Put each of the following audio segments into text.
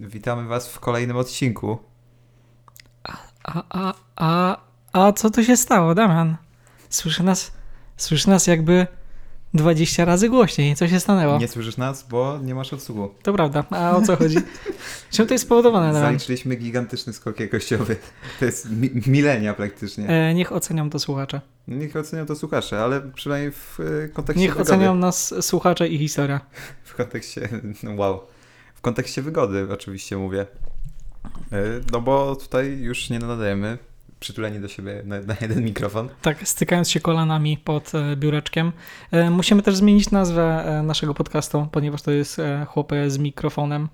Witamy Was w kolejnym odcinku. A, a, a, a co tu się stało, Damian? Słyszy nas, słyszy nas jakby 20 razy głośniej. Co się stanęło? Nie słyszysz nas, bo nie masz odsłuchu. To prawda. A o co chodzi? Czym to jest spowodowane, Damian? Zaliczyliśmy gigantyczny skok jakościowy. To jest mi milenia praktycznie. E, niech ocenią to słuchacze. Niech ocenią to słuchacze, ale przynajmniej w e, kontekście Niech wygody. ocenią nas słuchacze i historia. W kontekście, no wow. W kontekście wygody oczywiście mówię. E, No bo tutaj już nie nadajemy przytuleni do siebie na, na jeden mikrofon. Tak, stykając się kolanami pod e, biureczkiem. E, musimy też zmienić nazwę naszego podcastu, ponieważ to jest chłopy z mikrofonem.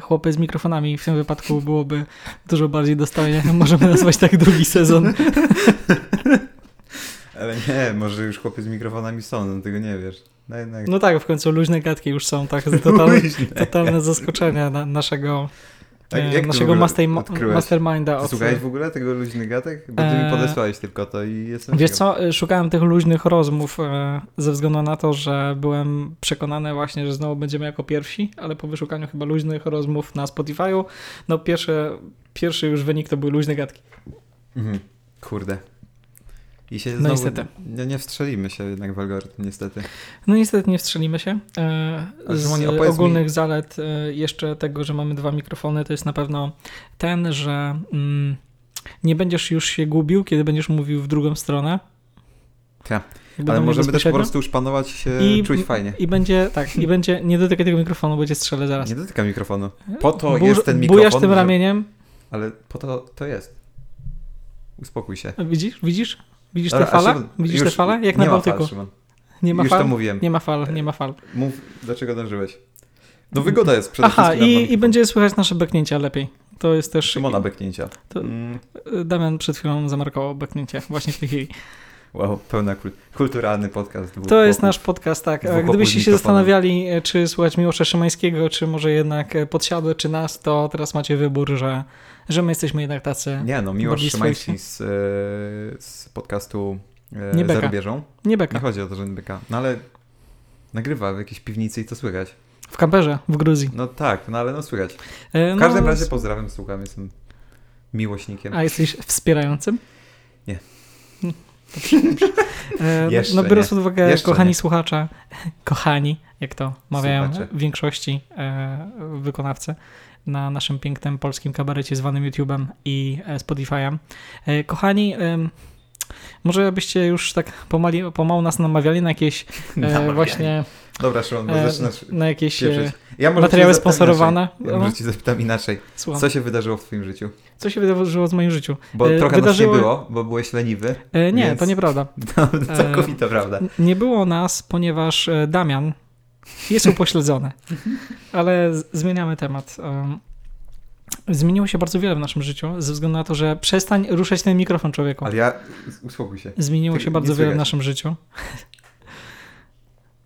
Chłopy z mikrofonami w tym wypadku byłoby dużo bardziej dostojnie. Możemy nazwać tak drugi sezon. Ale nie, może już chłopy z mikrofonami są, no tego nie wiesz. No jednak. No tak, w końcu luźne gadki już są tak totalne, totalne zaskoczenie na, naszego, Tak, e, jak naszego masterminda. Od, słuchałeś w ogóle tego luźny gatek? Bo ty mi Eee, podesłałeś tylko to i jestem Wiesz ciekaw. co, e, szukałem tych luźnych rozmów e, ze względu na to, że byłem przekonany właśnie, że znowu będziemy jako pierwsi, ale po wyszukaniu chyba luźnych rozmów na Spotify'u, no pierwszy, pierwszy już wynik to były luźne gadki. Mhm. Kurde. I się No znowu niestety. Nie, nie wstrzelimy się jednak w algorytm, niestety. No niestety nie wstrzelimy się. E, Z opowiedz mi- ogólnych zalet e, jeszcze tego, że mamy dwa mikrofony, to jest na pewno ten, że mm, nie będziesz już się gubił, kiedy będziesz mówił w drugą stronę. Tak. Jakby Ale możemy też po prostu już panować się I- czuć fajnie. I będzie, tak, i będzie, nie dotykaj tego mikrofonu, bo cię strzelę zaraz. Nie dotykam mikrofonu. Po to Burz- jest ten mikrofon. Bujasz tym że- ramieniem. Ale po to to jest. Uspokój się. Widzisz? Widzisz? Widzisz te fale? Widzisz te fale? Jak nie na ma Bałtyku. Fal, nie ma już fal? to mówiłem. Nie ma fal, nie ma fal. Mów, do czego dążyłeś. No wygoda jest przede Aha, wszystkim. na i, i będzie słychać nasze beknięcia lepiej. To jest też... Szymona beknięcia. To- Mm, Damian przed chwilą zamarkował beknięcie, właśnie w tej chwili. wow, pełna kul- kulturalny podcast. To jest nasz podcast, tak. Gdybyście się zastanawiali, e, czy słuchać Miłosza Szymańskiego, czy może jednak e, Podsiadły, czy nas, to teraz macie wybór, że, że my jesteśmy jednak tacy Nie no, Miłosz Szymański z, e, z podcastu e, Nie beka. rubieżą. nie Nie beka. chodzi o to, że nie beka. No ale nagrywa w jakiejś piwnicy i to słychać. W kamperze w Gruzji. No tak, no ale no słychać. E, W każdym no, razie pozdrawiam, słucham, jestem miłośnikiem. A jesteś wspierającym? Nie. E, Jeszcze no biorąc pod uwagę, Jeszcze kochani nie. słuchacze, kochani, jak to mawiają Słuchacze. w większości e, wykonawcy na naszym pięknym polskim kabarecie zwanym YouTube'em i e, Spotify'em. Kochani, może byście już tak pomali, pomału nas namawiali na jakieś Namawiali. właśnie Dobra, Szymon, bo e, zaczynasz na jakieś e, pieprzyć. Ja może materiały sponsorowane. Inaczej. Ja może cię zapytam inaczej. Słucham. Co się wydarzyło w twoim życiu? Co się wydarzyło w moim życiu? Bo E, trochę wydarzyło- nas nie było, bo byłeś leniwy. E, nie, Więc- to nieprawda. No, całkowita prawda. N- Nie było nas, ponieważ e, Damian jest upośledzony. Ale zmieniamy temat. Zmieniło się bardzo wiele w naszym życiu, ze względu na to, że przestań ruszać ten mikrofon człowieku. Ale ja... Uspokój się. Zmieniło Ty- się bardzo wiele w naszym życiu.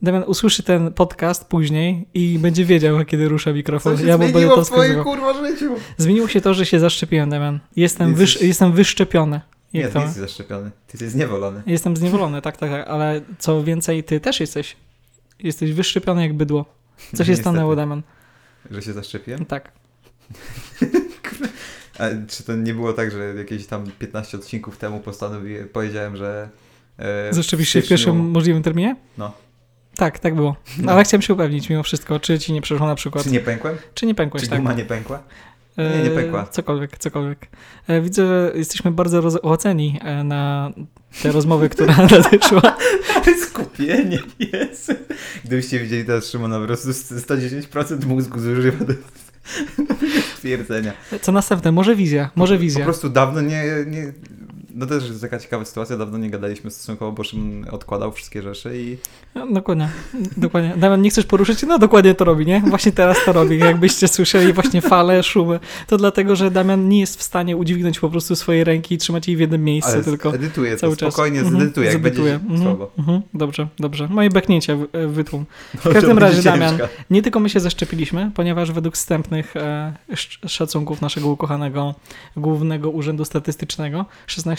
Damian usłyszy ten podcast później i będzie wiedział, kiedy rusza mikrofon. Co się ja mu będę zmieniło to w twoim kurwa życiu? Zmieniło się to, że się zaszczepiłem, Damian. Jestem, wysz, jestem wyszczepiony. Nie, Jak ty to? jesteś zaszczepiony. Ty jesteś zniewolony. Jestem zniewolony, tak, tak, tak, ale co więcej, ty też jesteś. Jesteś wyszczepiony jak bydło. Co się stanęło, Damian? Że się zaszczepiłem? Tak. A czy to nie było tak, że jakieś tam 15 odcinków temu postanowiłem, powiedziałem, że... E, Zaszczepisz się w pierwszym możliwym terminie? No. Tak, tak było. No. Ale chciałem się upewnić mimo wszystko, czy ci nie przeszło na przykład. Czy nie pękłem? Czy nie pękłeś, Czy tak? guma nie pękła? E, Nie, nie pękła. Cokolwiek, cokolwiek. E, Widzę, że jesteśmy bardzo rozoceni e, na te rozmowy, która nadeszła. Ale skupienie jest. Gdybyście widzieli teraz Szymona, po prostu 110% mózgu zużywa do stwierdzenia. Co następne? Może wizja, może Po wizja. prostu dawno nie, nie... No też jest taka ciekawa sytuacja, dawno nie gadaliśmy stosunkowo, bo Szymon odkładał wszystkie rzeczy i... No, Dokładnie, dokładnie. Damian, nie chcesz poruszyć? No dokładnie to robi, nie? Właśnie teraz to robi. Jakbyście słyszeli właśnie fale, szumy, to dlatego, że Damian nie jest w stanie udźwignąć po prostu swojej ręki i trzymać jej w jednym miejscu, Ale tylko edytuję to, cały czas. spokojnie Mhm, zedytuję, jak zedytuję. będzie Mhm, słabo. mhm, Dobrze, dobrze. Moje beknięcia e, wytłum. No, każdym to będzie razie, Damian. Nie tylko my się zaszczepiliśmy, ponieważ według wstępnych e, sz- szacunków naszego ukochanego Głównego Urzędu Statystycznego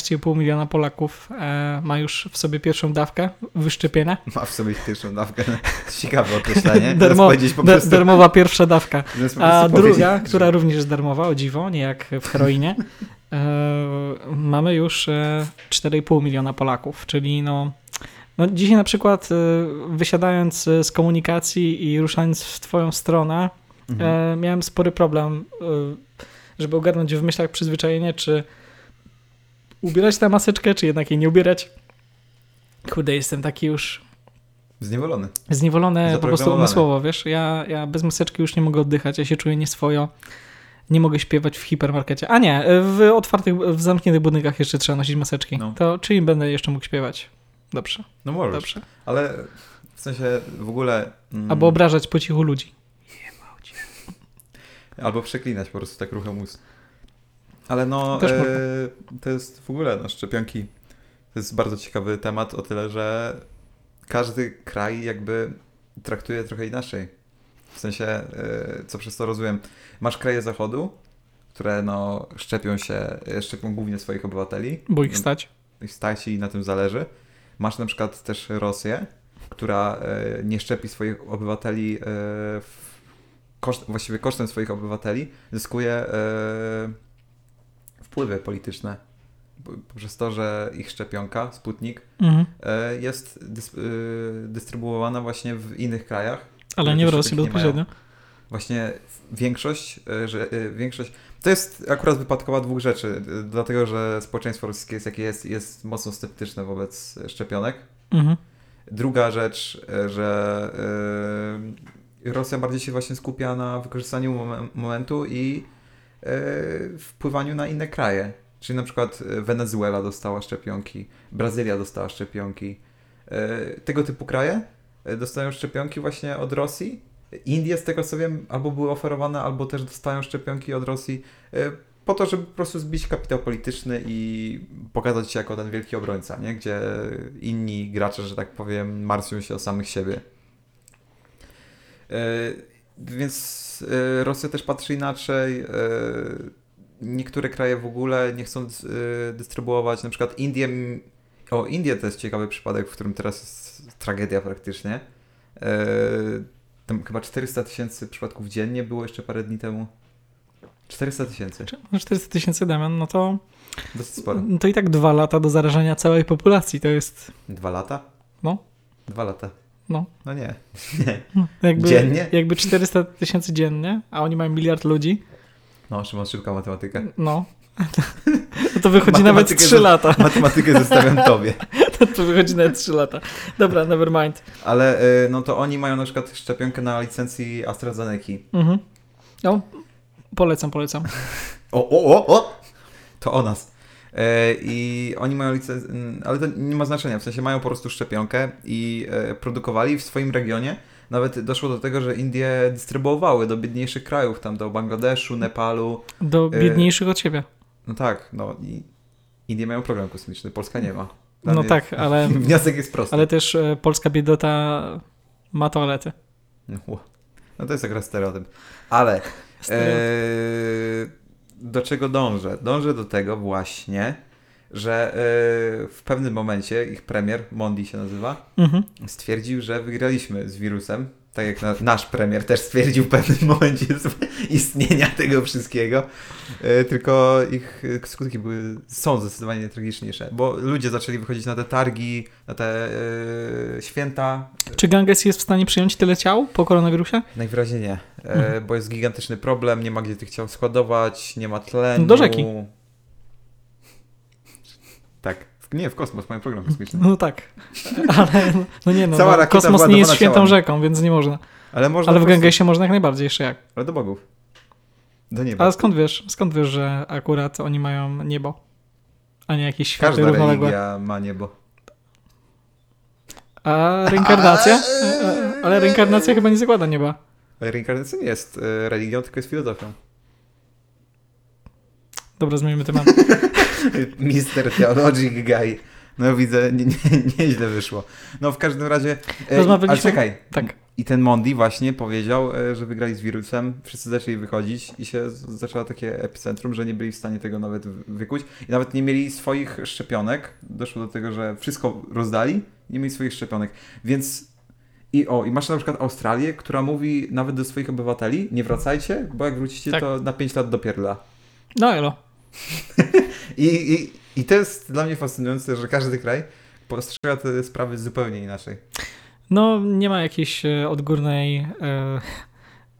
13,5 miliona Polaków e, ma już w sobie pierwszą dawkę wyszczepienia. Ma w sobie pierwszą dawkę. Ciekawe określenie. Darmo, prostu, darmowa pierwsza dawka. A druga, powiedzieć, która że- również jest darmowa, o dziwo, nie jak w heroinie, e, mamy już e, 4,5 miliona Polaków, czyli no, no dzisiaj na przykład e, wysiadając e, z komunikacji i ruszając w twoją stronę, Mhm. e, miałem spory problem, e, żeby ogarnąć w myślach przyzwyczajenie, czy ubierać tę maseczkę, czy jednak jej nie ubierać. Kurde, jestem taki już Zniewolony. zniewolony po prostu umysłowo, wiesz, ja, ja bez maseczki już nie mogę oddychać, ja się czuję nieswojo, nie mogę śpiewać w hipermarkecie, a nie, w otwartych, w zamkniętych budynkach jeszcze trzeba nosić maseczki, No. to czyli będę jeszcze mógł śpiewać, dobrze, No możesz. dobrze, Ale w sensie w ogóle... mm, albo obrażać po cichu ludzi. Albo przeklinać po prostu tak ruchem ust. Ale no, e, to jest w ogóle, no szczepionki to jest bardzo ciekawy temat o tyle, że każdy kraj jakby traktuje trochę inaczej. W sensie, e, co przez to rozumiem, masz kraje zachodu, które no szczepią się, e, szczepią głównie swoich obywateli. Bo ich stać. i stać i na tym zależy. Masz na przykład też Rosję, która e, nie szczepi swoich obywateli e, w koszt, właściwie kosztem swoich obywateli, zyskuje e, wpływy polityczne. Poprzez to, że ich szczepionka, Sputnik, Mhm. e, jest dys, e, dystrybuowana właśnie w innych krajach. Ale nie w Rosji bezpośrednio. Właśnie większość, e, że większość. To jest akurat wypadkowa dwóch rzeczy, dlatego że społeczeństwo rosyjskie jest jakie jest, jest mocno sceptyczne wobec szczepionek. Mhm. Druga rzecz, że Rosja bardziej się właśnie skupia na wykorzystaniu momen- momentu i wpływaniu na inne kraje. Czyli na przykład e, Wenezuela dostała szczepionki, Brazylia dostała szczepionki. E, Tego typu kraje e, dostają szczepionki właśnie od Rosji. Indie, z tego co wiem, albo były oferowane, albo też dostają szczepionki od Rosji e, po to, żeby po prostu zbić kapitał polityczny i pokazać się jako ten wielki obrońca, nie? gdzie inni gracze, że tak powiem, martwią się o samych siebie. Więc e, Rosja też patrzy inaczej. e, Niektóre kraje w ogóle nie chcą e, dystrybuować, na przykład Indie. O, Indie to jest ciekawy przypadek, w którym teraz jest tragedia praktycznie. Tam chyba 400 tysięcy przypadków dziennie było jeszcze parę dni temu. 400 tysięcy, Czy- no 400 tysięcy Damian, no to, dosyć sporo. to i tak dwa lata do zarażenia całej populacji, to jest, Dwa lata? No. Dwa lata. No, No nie. Nie. jakby, Dziennie? jakby 400 tysięcy dziennie, a oni mają miliard ludzi, No, Szymon, szybka matematyka. no, no to wychodzi nawet Matematykę 3 ze- lata. Matematykę zostawiam tobie. To wychodzi nawet 3 lata. Dobra, never mind. Ale y, no to oni mają na przykład szczepionkę na licencji AstraZeneca. Mhm. No, polecam, polecam. O, o, o, o! To o nas. E, I oni mają licencję, ale to nie ma znaczenia, w sensie mają po prostu szczepionkę i e, produkowali w swoim regionie. Nawet doszło do tego, że Indie dystrybuowały do biedniejszych krajów, tam do Bangladeszu, Nepalu. Do E, biedniejszych od ciebie. No tak, no i Indie mają program kosmiczny, Polska nie ma. Dla No mnie tak, ale, Wniosek jest prosty. ale też polska biedota ma toalety. No, to jest akurat stereotyp. Ale e, do czego dążę? Dążę do tego właśnie, że e, w pewnym momencie ich premier, Mondi się nazywa, Mhm. stwierdził, że wygraliśmy z wirusem. Tak jak na, nasz premier też stwierdził w pewnym momencie istnienia tego wszystkiego. E, tylko ich e, skutki były, są zdecydowanie tragiczniejsze, bo ludzie zaczęli wychodzić na te targi, na te e, święta, Czy Ganges jest w stanie przyjąć tyle ciał po koronawirusie? Najwyraźniej nie, Mhm. bo jest gigantyczny problem, nie ma gdzie tych ciał składować, nie ma tlenu. Do rzeki. Nie, w kosmos mają program kosmiczny. No tak. Ale no nie no, Cała no kosmos nie jest świętą ciałami. rzeką, więc nie można. Ale można Ale w prostu- Gangesie można jak najbardziej, jeszcze jak. Ale do bogów. Do nieba. Ale skąd wiesz, skąd wiesz, że akurat oni mają niebo? A nie jakieś światy Każda równoległe? religia ma niebo. A reinkarnacja? E, e, Ale reinkarnacja chyba nie zakłada nieba. Ale reinkarnacja nie jest e, religią, tylko jest filozofią. Dobra, zmienimy temat. Mister Theologic Guy. No widzę, nie, nie, nieźle wyszło. No w każdym razie... E, ale Rozmawialiśmy- czekaj. Tak. I ten Mondi właśnie powiedział, e, że wygrali z wirusem, wszyscy zaczęli wychodzić i się zaczęło takie epicentrum, że nie byli w stanie tego nawet wy- wykuć i nawet nie mieli swoich szczepionek. Doszło do tego, że wszystko rozdali, nie mieli swoich szczepionek. Więc i o, i masz na przykład Australię, która mówi nawet do swoich obywateli, nie wracajcie, bo jak wrócicie, Tak. to na 5 lat dopierdla. No elo. I, i, I to jest dla mnie fascynujące, że każdy kraj postrzega te sprawy zupełnie inaczej. No, nie ma jakiejś e, odgórnej e,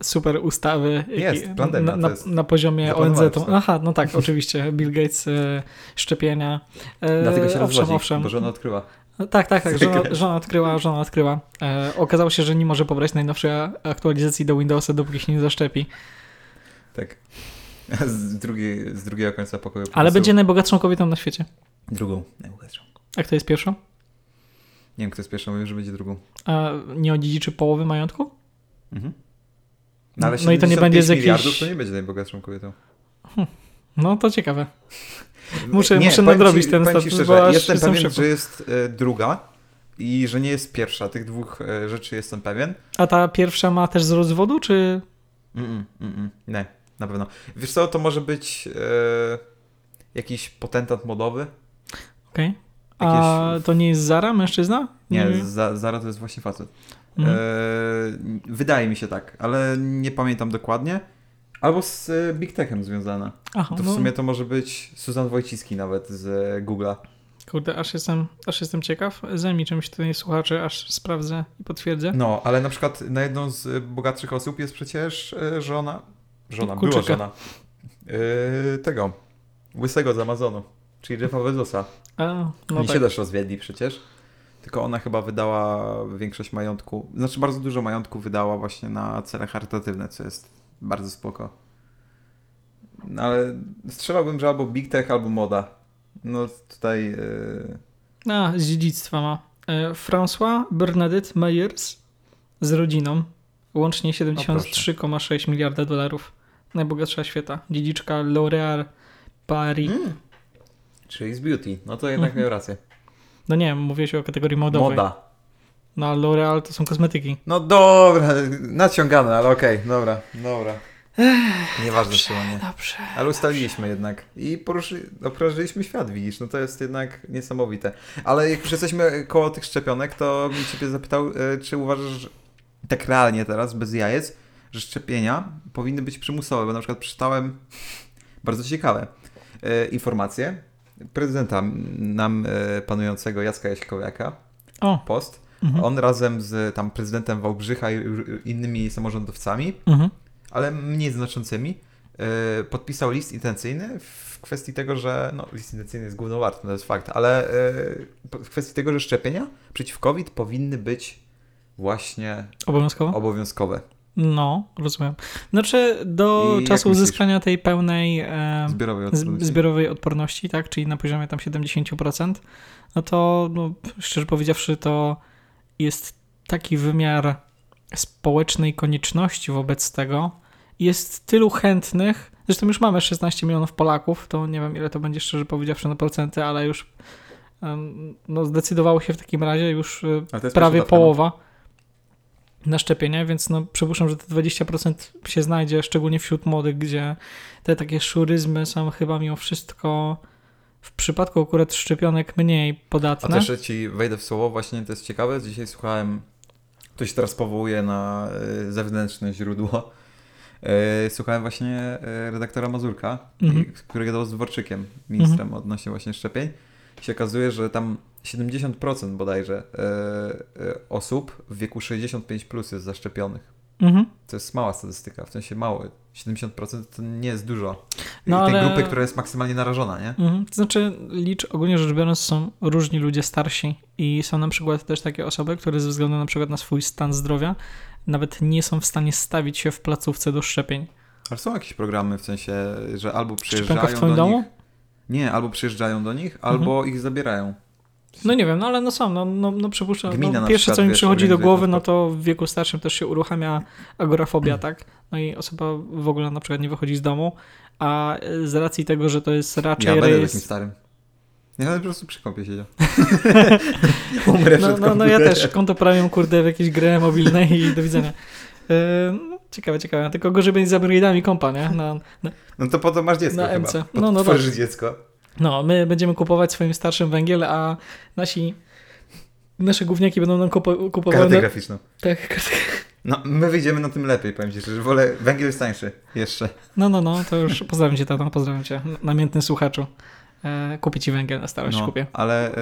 super ustawy Jest, jaki- pandemia na, na, to jest. na poziomie ONZ. to. Aha, no tak, oczywiście. Bill Gates, e, szczepienia. E, Dlatego się owszem, rozwodzi, owszem. bo żona odkryła. Tak, tak, tak. Żona, żona odkryła, żona odkryła. E, okazało się, że nie może pobrać najnowszej aktualizacji do Windowsa, dopóki się nie zaszczepi. Tak. Z, drugiej, z drugiego końca pokoju. po Ale prostu- będzie najbogatszą kobietą na świecie. Drugą, najbogatszą. A kto jest pierwszą? Nie wiem, kto jest pierwszą, wiem, że będzie drugą. A nie odziedziczy połowy majątku? Mhm. No i to nie 75 będzie z miliardów to nie będzie najbogatszą kobietą. No to ciekawe. Muszę- muszę powiem nadrobić ci, ten status, szczerze, bo aż Jestem pewien, że jest e, druga i że nie jest pierwsza. Tych dwóch e, rzeczy jestem pewien. A ta pierwsza ma też z rozwodu, czy... Mm, mm, mm, nie, na pewno. Wiesz co, to może być e, jakiś potentat modowy? Okej. A Jakieś- to nie jest Zara, mężczyzna? Nie, za, Zara to jest właśnie facet. Mhm. E, wydaje mi się tak, ale nie pamiętam dokładnie. Albo z e, Big Techem związana. Aha, To w no, sumie to może być Suzan Wojciski nawet z e, Google'a. Kurde, aż jestem, aż jestem ciekaw. Zajmij czymś tutaj słuchaczy, aż sprawdzę i potwierdzę. No, ale na przykład na jedną z bogatszych osób jest przecież e, żona. Była żona. E, tego. Łysego z Amazonu. Czyli Jeffa Bezosa. A, no Oni tak. się też rozwiedli przecież. Tylko ona chyba wydała większość majątku, znaczy bardzo dużo majątku wydała właśnie na cele charytatywne, co jest bardzo spoko. No ale strzelałbym, że albo Big Tech, albo moda. No tutaj... Yy... A, z dziedzictwa ma. E, François Bernadette Meyers z rodziną. Łącznie 73,6 miliarda dolarów. Najbogatsza świata. Dziedziczka L'Oréal Paris. Mm. Czyli z beauty. No to jednak Mhm. miał rację. No nie, mówię o kategorii modowej. Moda. No a L'Oreal to są kosmetyki. No dobra, naciągane, ale okej, dobra, dobra. Nieważne trzymanie. Dobrze. Ale ustaliliśmy jednak i poruszy, okrążyliśmy świat, widzisz, no to jest jednak niesamowite. Ale jak już jesteśmy koło tych szczepionek, to bym ciebie zapytał, e, czy uważasz, że tak realnie teraz, bez jajec, że szczepienia powinny być przymusowe, bo na przykład przeczytałem bardzo ciekawe e, informacje prezydenta nam e, panującego Jacka Jaśkowiaka, O, post. mhm. On razem z tam prezydentem Wałbrzycha i innymi samorządowcami Mhm. ale mniej znaczącymi, yy, podpisał list intencyjny w kwestii tego, że, no list intencyjny jest głównowarty, to jest fakt, ale w kwestii tego, że szczepienia przeciw COVID powinny być właśnie Obowiązkowo? obowiązkowe. No, rozumiem. Znaczy, do I czasu uzyskania tej pełnej e, Zbiorowej odprodukcji. zbiorowej odporności, tak, czyli na poziomie tam 70%, no to no, szczerze powiedziawszy, to jest taki wymiar społecznej konieczności wobec tego. Jest tylu chętnych, zresztą już mamy 16 milionów Polaków, to nie wiem ile to będzie szczerze powiedziawszy na procenty, ale już no, zdecydowało się w takim razie już e, prawie połowa na szczepienia, więc no przypuszczam, że te 20% się znajdzie, szczególnie wśród młodych, gdzie te takie szuryzmy są chyba mimo wszystko w przypadku akurat szczepionek mniej A podatne. też że ci wejdę w słowo, właśnie to jest ciekawe, dzisiaj słuchałem, to się teraz powołuje na y, zewnętrzne źródło, Y, słuchałem właśnie y, redaktora Mazurka, Mhm. który gadał z Dworczykiem, ministrem odnośnie właśnie szczepień. I się okazuje, że tam 70% bodajże y, y, osób w wieku 65 plus jest zaszczepionych. Mhm. To jest mała statystyka, w sensie mało. 70% to nie jest dużo. No I tej ale- grupy, która jest maksymalnie narażona, nie? Mhm. To znaczy, licz, ogólnie rzecz biorąc, są różni ludzie starsi i są na przykład też takie osoby, które ze względu na przykład na swój stan zdrowia nawet nie są w stanie stawić się w placówce do szczepień. Ale są jakieś programy w sensie, że albo przyjeżdżają w do domu? nich. Nie, albo przyjeżdżają do nich, albo ich zabierają. No nie wiem, no ale no są, no, no, no przypuszczam, no, pierwsze co mi wiesz, przychodzi do głowy, no to w wieku starszym też się uruchamia agorafobia, tak? No i osoba w ogóle na przykład nie wychodzi z domu, a z racji tego, że to jest Ja raczej będę rejestr... takim starym. Ja po prostu przy kąpie siedział. Umrę No, no, no ja też konto prawiam, kurde, w jakieś gry mobilnej i do widzenia. Yy, no, ciekawe, ciekawe. Tylko gorzej będzie z upgrade'ami kompa, nie? Na, na, No to po to masz dziecko Na chyba. MC. Po No, no tak. dziecko. No, my będziemy kupować swoim starszym węgiel, a nasi nasze gówniaki będą nam kupo, kupowały... Kartę graficzną. Tak, kartę. No, my wyjdziemy na tym lepiej, powiem ci, że wolę, węgiel jest tańszy, jeszcze. No, no, no, to już pozdrawiam cię, tato, pozdrawiam cię, namiętny słuchaczu. E, kupię ci węgiel na starość, No, kupię. ale e,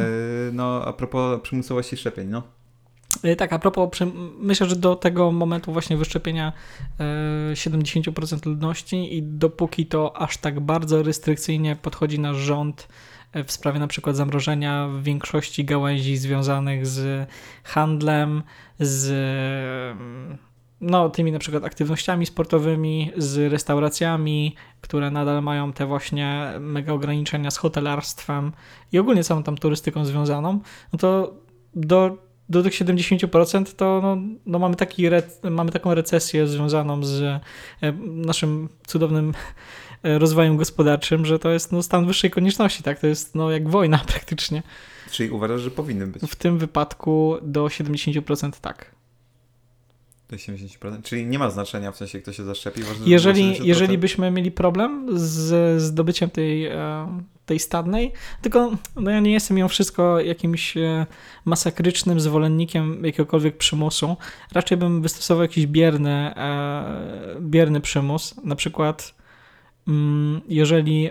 no, a propos przymusowości szczepień, no. E, Tak, a propos, myślę, że do tego momentu właśnie wyszczepienia e, 70% ludności i dopóki to aż tak bardzo restrykcyjnie podchodzi nasz rząd e, w sprawie na przykład zamrożenia w większości gałęzi związanych z handlem, z no, tymi na przykład aktywnościami sportowymi, z restauracjami, które nadal mają te właśnie mega ograniczenia z hotelarstwem i ogólnie całą tam turystyką związaną, no to do do tych 70% to no, no mamy, taki mamy taką recesję związaną z e, naszym cudownym e, rozwojem gospodarczym, że to jest no, stan wyższej konieczności, tak? To jest no, jak wojna praktycznie. Czyli uważasz, że powinny być W tym wypadku do 70% tak. do 70%? Czyli nie ma znaczenia w sensie, kto się zaszczepi? Ważne, Jeżeli, 70%? jeżeli byśmy mieli problem z zdobyciem tej, e, tej stadnej, tylko no ja nie jestem mimo wszystko jakimś e, masakrycznym zwolennikiem jakiegokolwiek przymusu. Raczej bym wystosował jakiś bierny, e, bierny przymus. Na przykład, mm, jeżeli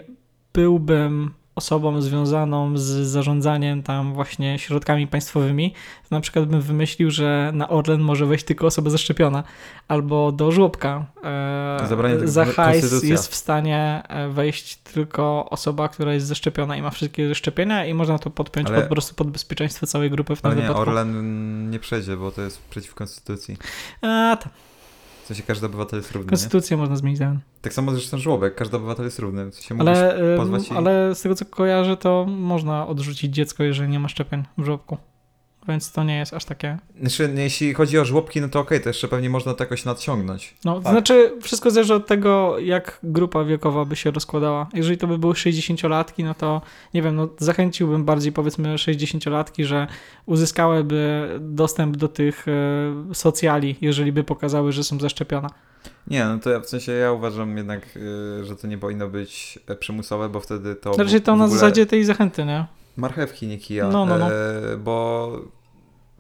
byłbym osobą związaną z zarządzaniem tam właśnie środkami państwowymi, to na przykład bym wymyślił, że na Orlen może wejść tylko osoba zaszczepiona, albo do żłobka e, za hajs jest w stanie e, wejść tylko osoba, która jest zaszczepiona i ma wszystkie szczepienia i można to podpiąć Ale- pod, po prostu pod bezpieczeństwo całej grupy w tym Ale nie, wypadku. Orlen nie przejdzie, bo to jest przeciw konstytucji. A, tam, W sensie każdy obywatel jest równy, nie? konstytucję można zmienić. tak. Tak samo zresztą żłobek, każdy obywatel jest równy. W sensie Ale, pozwać i- ale z tego co kojarzę, to można odrzucić dziecko, jeżeli nie ma szczepień w żłobku. Więc to nie jest aż takie. Znaczy, nie, jeśli chodzi o żłobki, no to okej, to jeszcze pewnie można to jakoś nadciągnąć. No, to Tak. znaczy, wszystko zależy od tego, jak grupa wiekowa by się rozkładała. Jeżeli to by były 60-latki, no to nie wiem, no zachęciłbym bardziej powiedzmy 60-latki, że uzyskałyby dostęp do tych e, socjali, jeżeli by pokazały, że są zaszczepione. Nie, no to ja, w sensie ja uważam jednak, y, że to nie powinno być e, przymusowe, bo wtedy to. Znaczy to w na ogóle zasadzie tej zachęty, nie? Marchewki, nie kija. No, no, no. E, bo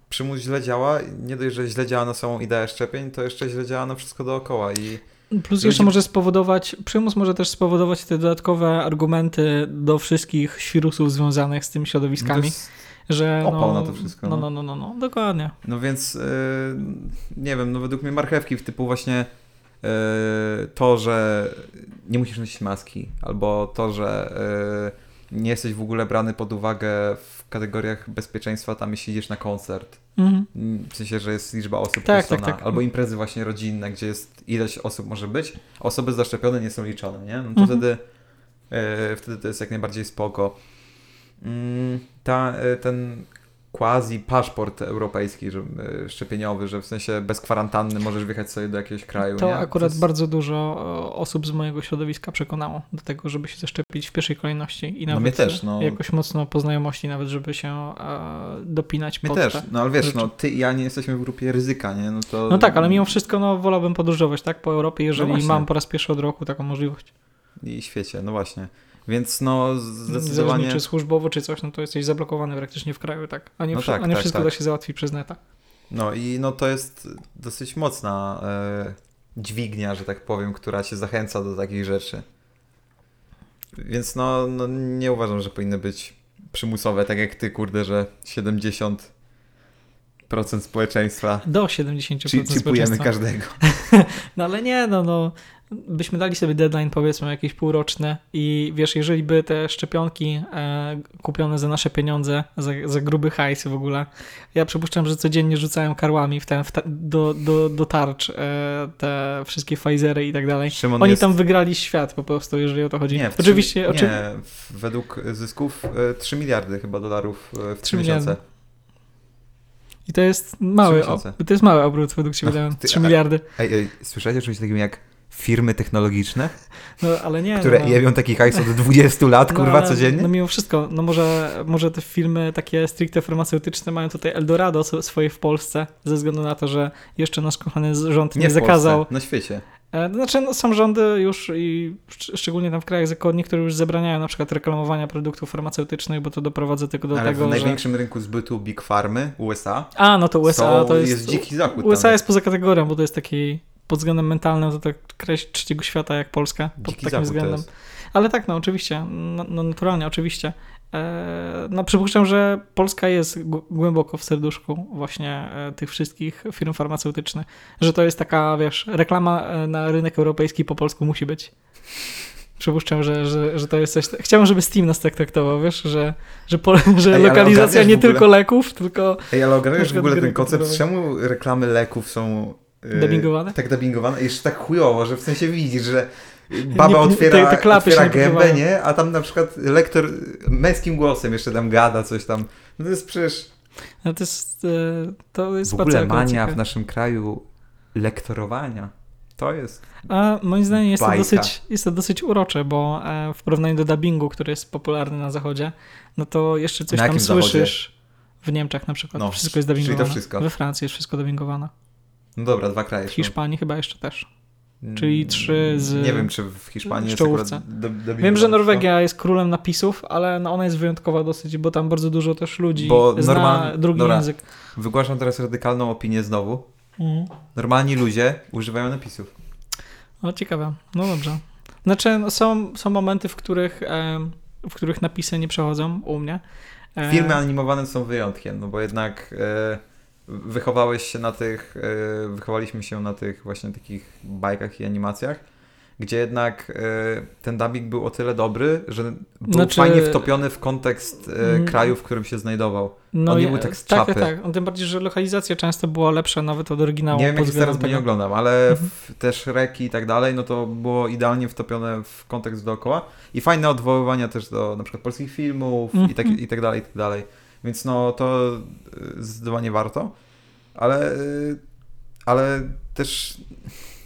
przymus źle działa. Nie dość, że źle działa na samą ideę szczepień, to jeszcze źle działa na wszystko dookoła. I Plus jeszcze może spowodować, przymus może też spowodować te dodatkowe argumenty do wszystkich świrusów związanych z tymi no środowiskami, jest, że opał no, na to wszystko, No, no. no, no, no, no, dokładnie. no więc y, nie wiem, no według mnie marchewki w typu właśnie y, to, że nie musisz nosić maski, albo to, że y, nie jesteś w ogóle brany pod uwagę w kategoriach bezpieczeństwa tam, jeśli idziesz na koncert. Mhm. W sensie, że jest liczba osób Tak, tak, tak. albo imprezy właśnie rodzinne, gdzie jest ileś osób może być, osoby zaszczepione nie są liczone, nie? No to Mhm. wtedy, e, wtedy to jest jak najbardziej spoko. Mm, ta, e, ten quasi paszport europejski że, e, szczepieniowy, że w sensie bez kwarantanny możesz wjechać sobie do jakiegoś kraju, To nie? akurat jest- bardzo dużo e, osób z mojego środowiska przekonało do tego, żeby się zaszczepić w pierwszej kolejności i No nawet mnie też, no. jakoś mocno po znajomości nawet, żeby się e, dopinać Mnie pod też, te. no ale wiesz, rzeczy. no ty i ja nie jesteśmy w grupie ryzyka, nie? No, to... No tak, ale mimo wszystko no, wolałbym podróżować tak po Europie, jeżeli No mam po raz pierwszy od roku taką możliwość. I świecie, no właśnie. Więc no Zdecydowanie. zdecydowanie... czy służbowo, czy coś, no to jesteś zablokowany praktycznie w kraju, tak? A nie, No tak, a nie tak, wszystko tak. da się załatwić przez neta. No i no to jest dosyć mocna e, dźwignia, że tak powiem, która cię zachęca do takich rzeczy. Więc no, no nie uważam, że powinny być przymusowe, tak jak ty, kurde, że 70% społeczeństwa Do 70% chi- chipujemy społeczeństwa. każdego. No ale nie, no, no. Byśmy dali sobie deadline, powiedzmy, jakieś półroczne i wiesz, jeżeli by te szczepionki e, kupione za nasze pieniądze, za, za gruby hajs w ogóle, ja przypuszczam, że codziennie rzucają karłami w ten, w ta, do, do, do tarcz e, te wszystkie Pfizery i tak dalej. Szymon Oni jest... tam wygrali świat po prostu, jeżeli o to chodzi. Nie, w Oczywiście, trzy... oczy... nie, według zysków e, 3 miliardy chyba dolarów e, w 3 Trzy miesiące. miliardy. I to jest mały, o, to jest mały obrót według ciebie, No, no, ty- 3 a- miliardy. Ej, ej, słyszałeś o czymś takim jak firmy technologiczne, No ale nie. które no, jebią taki hajs od 20 lat, kurwa, ale- codziennie? No mimo wszystko, no może, może te filmy takie stricte farmaceutyczne mają tutaj Eldorado sw- swoje w Polsce, ze względu na to, że jeszcze nasz kochany rząd nie, nie zakazał. Polsce, na świecie. E, to Znaczy, no, są rządy już i szcz- szczególnie tam w krajach zachodnich, które już zabraniają na przykład reklamowania produktów farmaceutycznych, bo to doprowadza tylko do Ale tego, w że... największym rynku zbytu Big Farmy, USA, A, no to USA są, to jest... dziki zachód. USA tam. jest poza kategorią, bo to jest taki pod względem mentalnym to tak kraj trzeciego świata jak Polska pod Dziki takim względem. Ale tak, no oczywiście, no, no naturalnie, oczywiście. E, no przypuszczam, że Polska jest głęboko w serduszku właśnie e, tych wszystkich firm farmaceutycznych, że to jest taka, wiesz, reklama e, na rynek europejski po polsku musi być. Przypuszczam, że, że, że to jest coś... Chciałbym, żeby Steam nas tak traktował, wiesz, że, że, po, że Ej, lokalizacja nie ogóle- tylko leków, tylko Ej, ale ogarniasz w ogóle ten koncept, czemu reklamy leków są... yy, Dubbingowane? Tak dubbingowane. Jeszcze tak chujowo, że w sensie widzisz, że baba otwiera, te- te klapy otwiera gębę, nie? A tam na przykład lektor męskim głosem jeszcze tam gada coś tam. No to jest przecież no to jest, e, to jest w ogóle mania ciekawe. w naszym kraju lektorowania. To jest... A moim zdaniem jest to, dosyć, jest to dosyć urocze, bo e, w porównaniu do dubbingu, który jest popularny na zachodzie, no to jeszcze coś tam jakim zachodzie? słyszysz. W Niemczech na przykład. No, wszystko jest czyli to dubbingowane. wszystko. We Francji jest wszystko dubbingowane. No dobra, dwa kraje. W. Hiszpanii chyba jeszcze też. Mm, czyli trzy z- Nie wiem, czy w Hiszpanii jest akurat dub- dubbingowane Wiem, że. Norwegia jest królem napisów, ale no ona jest wyjątkowa dosyć, bo tam bardzo dużo też ludzi Bo zna normal- drugi dobra. język. Wygłaszam teraz radykalną opinię znowu. Mhm. Normalni ludzie używają napisów. No ciekawe. No dobrze. Znaczy no, są, są momenty, w których, w których napisy nie przechodzą u mnie. E, Filmy animowane są wyjątkiem, no bo jednak e, wychowałeś się na tych, e, wychowaliśmy się na tych właśnie takich bajkach i animacjach, gdzie jednak e, ten dubbing był o tyle dobry, że był Znaczy- fajnie wtopiony w kontekst e, Mm. kraju, w którym się znajdował. No On nie był tak z tak, czapy. tak, tak. Tym bardziej, że lokalizacja często była lepsza nawet od oryginału. Nie wiem, jak teraz, bo nie tego. oglądam, ale Mhm. też reki i tak dalej, no to było idealnie wtopione w kontekst dookoła i fajne odwoływania też do na przykład polskich filmów i, tak, Mhm. i tak dalej, i tak dalej. Więc no to y, zdecydowanie warto, ale, y, ale też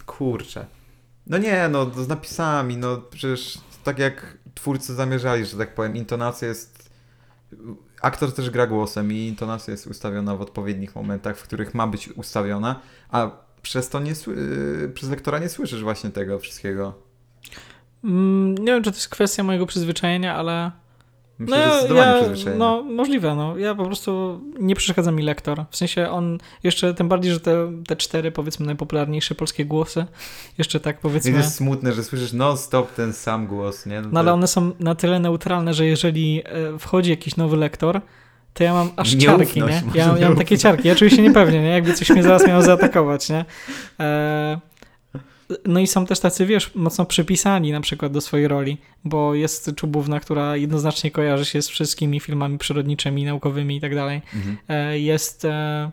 kurczę. No nie, no z napisami, no przecież tak jak twórcy zamierzali, że tak powiem, intonacja jest aktor też gra głosem i intonacja jest ustawiona w odpowiednich momentach, w których ma być ustawiona, a przez to nie yy, przez lektora nie słyszysz właśnie tego wszystkiego. Mm, nie wiem, czy to jest kwestia mojego przyzwyczajenia, ale. Myślę, no, że ja, przyzwyczajenie. no możliwe, no. Ja po prostu nie przeszkadza mi lektor. W sensie on, jeszcze tym bardziej, że te, te cztery, powiedzmy, najpopularniejsze polskie głosy, jeszcze tak I powiedzmy. to jest smutne, że słyszysz non-stop ten sam głos, nie? No to- ale one są na tyle neutralne, że jeżeli e, wchodzi jakiś nowy lektor, to ja mam aż ciarki, nie? Ja, ja mam takie ciarki, ja czuję się niepewnie, nie? Jakby coś mnie zaraz miało zaatakować, nie? E, no i są też tacy, wiesz, mocno przypisani na przykład do swojej roli, bo jest czubówna, która jednoznacznie kojarzy się z wszystkimi filmami przyrodniczymi, naukowymi i tak dalej. Mhm. E, Jest, e,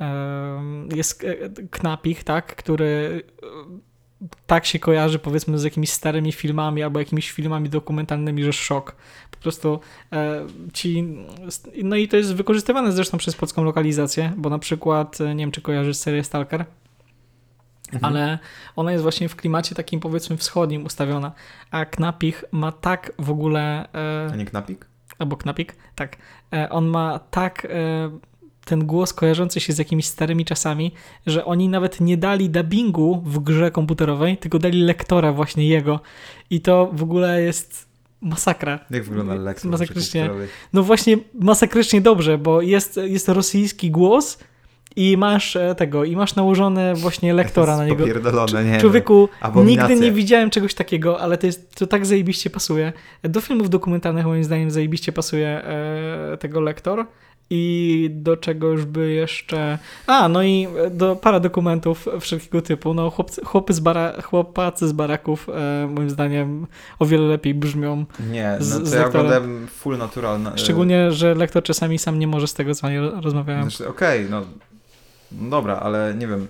e, jest Knapich, tak, który tak się kojarzy powiedzmy z jakimiś starymi filmami albo jakimiś filmami dokumentalnymi, że szok. Po prostu ci... No i to jest wykorzystywane zresztą przez polską lokalizację, bo na przykład, nie wiem czy kojarzysz serię Stalker, Mhm. ale ona jest właśnie w klimacie takim powiedzmy wschodnim ustawiona, a Knapich ma tak w ogóle... e, A nie knapik? albo Knapik, tak. E, On ma tak e, ten głos kojarzący się z jakimiś starymi czasami, że oni nawet nie dali dubbingu w grze komputerowej, tylko dali lektora właśnie jego. I to w ogóle jest masakra. Jak wygląda Lex? Masakrycznie. No właśnie masakrycznie dobrze, bo jest, jest rosyjski głos i masz e, tego, i masz nałożone właśnie lektora na niego. Nie Człowieku, Abominacja. nigdy nie widziałem czegoś takiego, ale to, jest, to tak zajebiście pasuje. Do filmów dokumentalnych moim zdaniem zajebiście pasuje e, tego lektor. I do czegoś by jeszcze... A, no i do para dokumentów wszelkiego typu. No chłopcy, chłopy z bara, chłopacy z baraków e, moim zdaniem o wiele lepiej brzmią. no. Nie, z- no to z ja lektorem. full natural. na- Szczególnie, że lektor czasami sam nie może z tego, co oni ro- rozmawiają. Znaczy, okej, no, no dobra, ale nie wiem.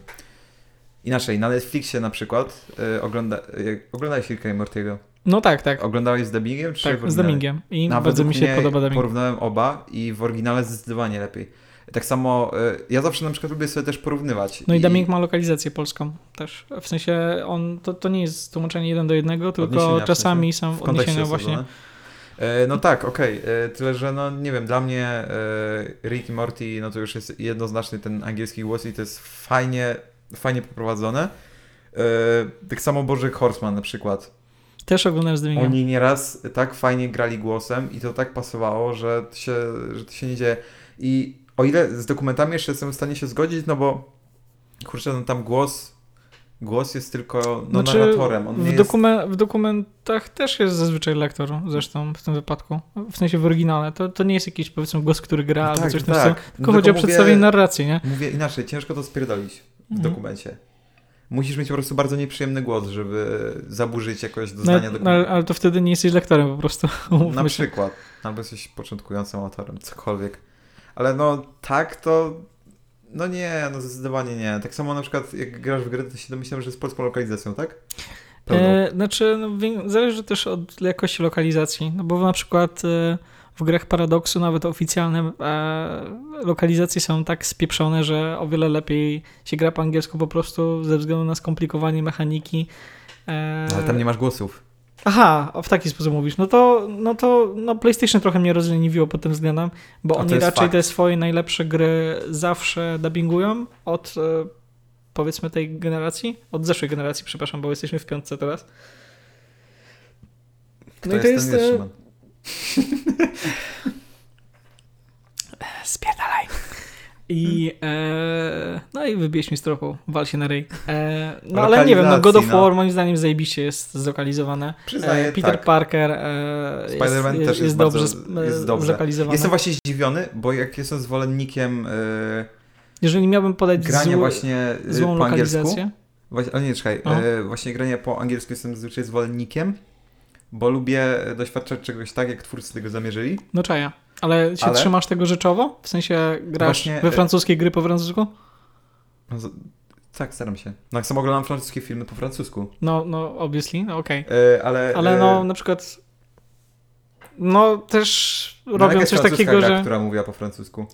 Inaczej, na Netflixie na przykład y, ogląda, y, oglądałeś Ricka i Mortiego. No tak, tak. Oglądałeś z dubbingiem czy Tak, z dubbingiem. I No, bardzo mi się podoba dubbing. Porównałem oba i w oryginale zdecydowanie lepiej. Tak samo e, ja zawsze na przykład lubię sobie też porównywać. No i dubbing ma lokalizację polską też. W sensie on, to, to nie jest tłumaczenie jeden do jednego, tylko Odniesienia w czasami sensie, są w odniesienia właśnie. osadzone. E, No tak, okej. E, Tyle, że no nie wiem, dla mnie e, Rick i Morty, no to już jest jednoznaczny ten angielski głos i to jest fajnie, fajnie poprowadzone. Tak samo Boże Horseman na przykład. Też oglądałem z dubbingiem. Oni nieraz tak fajnie grali głosem i to tak pasowało, że to się, że to się nie dzieje. I o ile z dokumentami jeszcze jestem w stanie się zgodzić, no bo kurczę, no tam głos, głos jest tylko no, Znaczy, narratorem. On w, jest... dokumen- w dokumentach też jest zazwyczaj lektor, zresztą w tym wypadku. W sensie w oryginale. To, to nie jest jakiś powiedzmy głos, który gra albo tak, coś w tym tak. stylu. No Tylko chodzi o przedstawienie narracji, nie? Mówię inaczej, ciężko to spierdolić w Mhm. dokumencie. Musisz mieć po prostu bardzo nieprzyjemny głos, żeby zaburzyć jakoś No, doznania no, ale, dokumentu. ale to wtedy nie jesteś lektorem po prostu. Na przykład. Albo jesteś początkującym autorem, cokolwiek. Ale no tak to... No nie, no zdecydowanie nie. Tak samo na przykład jak grasz w grę, to się domyślam, że z polską lokalizacją, tak? Pełną. E, znaczy, no, zależy też od jakości lokalizacji, no bo na przykład e, w grach Paradoksu, nawet oficjalne, e, lokalizacje są tak spieprzone, że o wiele lepiej się gra po angielsku po prostu ze względu na skomplikowanie mechaniki. E, Ale tam nie masz głosów. Aha, w taki sposób mówisz. No to, no to no PlayStation trochę mnie rozleniwiło pod tym względem, bo A oni jest raczej fakt. te swoje najlepsze gry zawsze dubbingują od e, powiedzmy tej generacji, od zeszłej generacji, przepraszam, bo jesteśmy w piątce teraz. Kto No i to jest... ten e? Spierdalaj. I, e, no i wybieź mi z tropu, wal się na ryj. E, no ale nie wiem, no God of no. War moim zdaniem zajebiście jest zlokalizowane. Przyznaję, E, Peter tak. Parker e, Spider-Man jest, też jest dobrze bardzo- sp- jest dobrze. zlokalizowany. Jestem właśnie zdziwiony, bo jak jestem zwolennikiem e, Jeżeli miałbym podać grania zły, właśnie e, złą po angielsku, Właśnie, ale nie, czekaj. No. E, właśnie grania po angielsku jestem zazwyczaj zwolennikiem, bo lubię doświadczać czegoś tak, jak twórcy tego zamierzyli. no czaja. Ale się Ale- trzymasz tego rzeczowo? W sensie grasz Właśnie, we e, francuskiej gry po francusku? No, tak, staram się. No, jak sam oglądam francuskie filmy po francusku. No, no, obviously, no okej. E, ale Ale e, no, na przykład no też no, robią coś takiego, gra, że... która mówiła po francusku?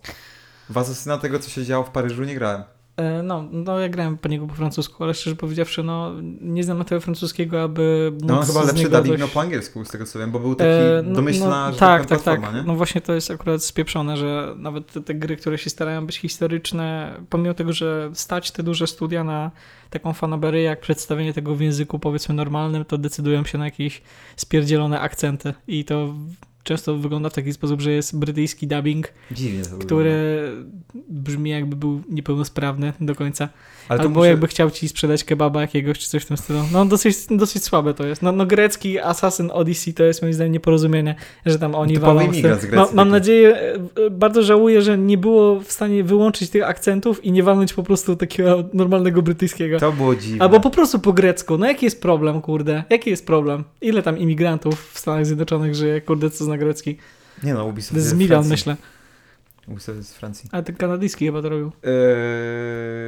W Asasyna tego, co się działo w Paryżu, nie grałem. E, No, no ja grałem po niego po francusku, ale szczerze powiedziawszy, no nie znam na tego francuskiego, aby móc No, on chyba lepszy dubbing coś... no, po angielsku, z tego co wiem, bo był taki E, no- domyślna, no, tak, tak, tak, tak. nie? No właśnie to jest akurat spieprzone, że nawet te, te gry, które się starają być historyczne, pomimo tego, że stać te duże studia na taką fanaberię, jak przedstawienie tego w języku powiedzmy normalnym, to decydują się na jakieś spierdzielone akcenty i to często wygląda w taki sposób, że jest brytyjski dubbing, Dziwnie to wygląda. który brzmi jakby był niepełnosprawny do końca. Ale to Albo muszę... jakby chciał ci sprzedać kebaba jakiegoś, czy coś w tym stylu. No dosyć, dosyć słabe to jest. No, no grecki Assassin Odyssey to jest moim zdaniem nieporozumienie, że tam oni Typowy walą z z Grecji No, mam nadzieję, e, bardzo żałuję, że nie było w stanie wyłączyć tych akcentów i nie walnąć po prostu takiego normalnego brytyjskiego. To było dziwne. Albo po prostu po grecku. No jaki jest problem, kurde? Jaki jest problem? Ile tam imigrantów w Stanach Zjednoczonych żyje, kurde, co zna grecki? Nie no, Ubisoft z milion, myślę. Ubisoft z Francji. Ale ten kanadyjski chyba to robił. Yy,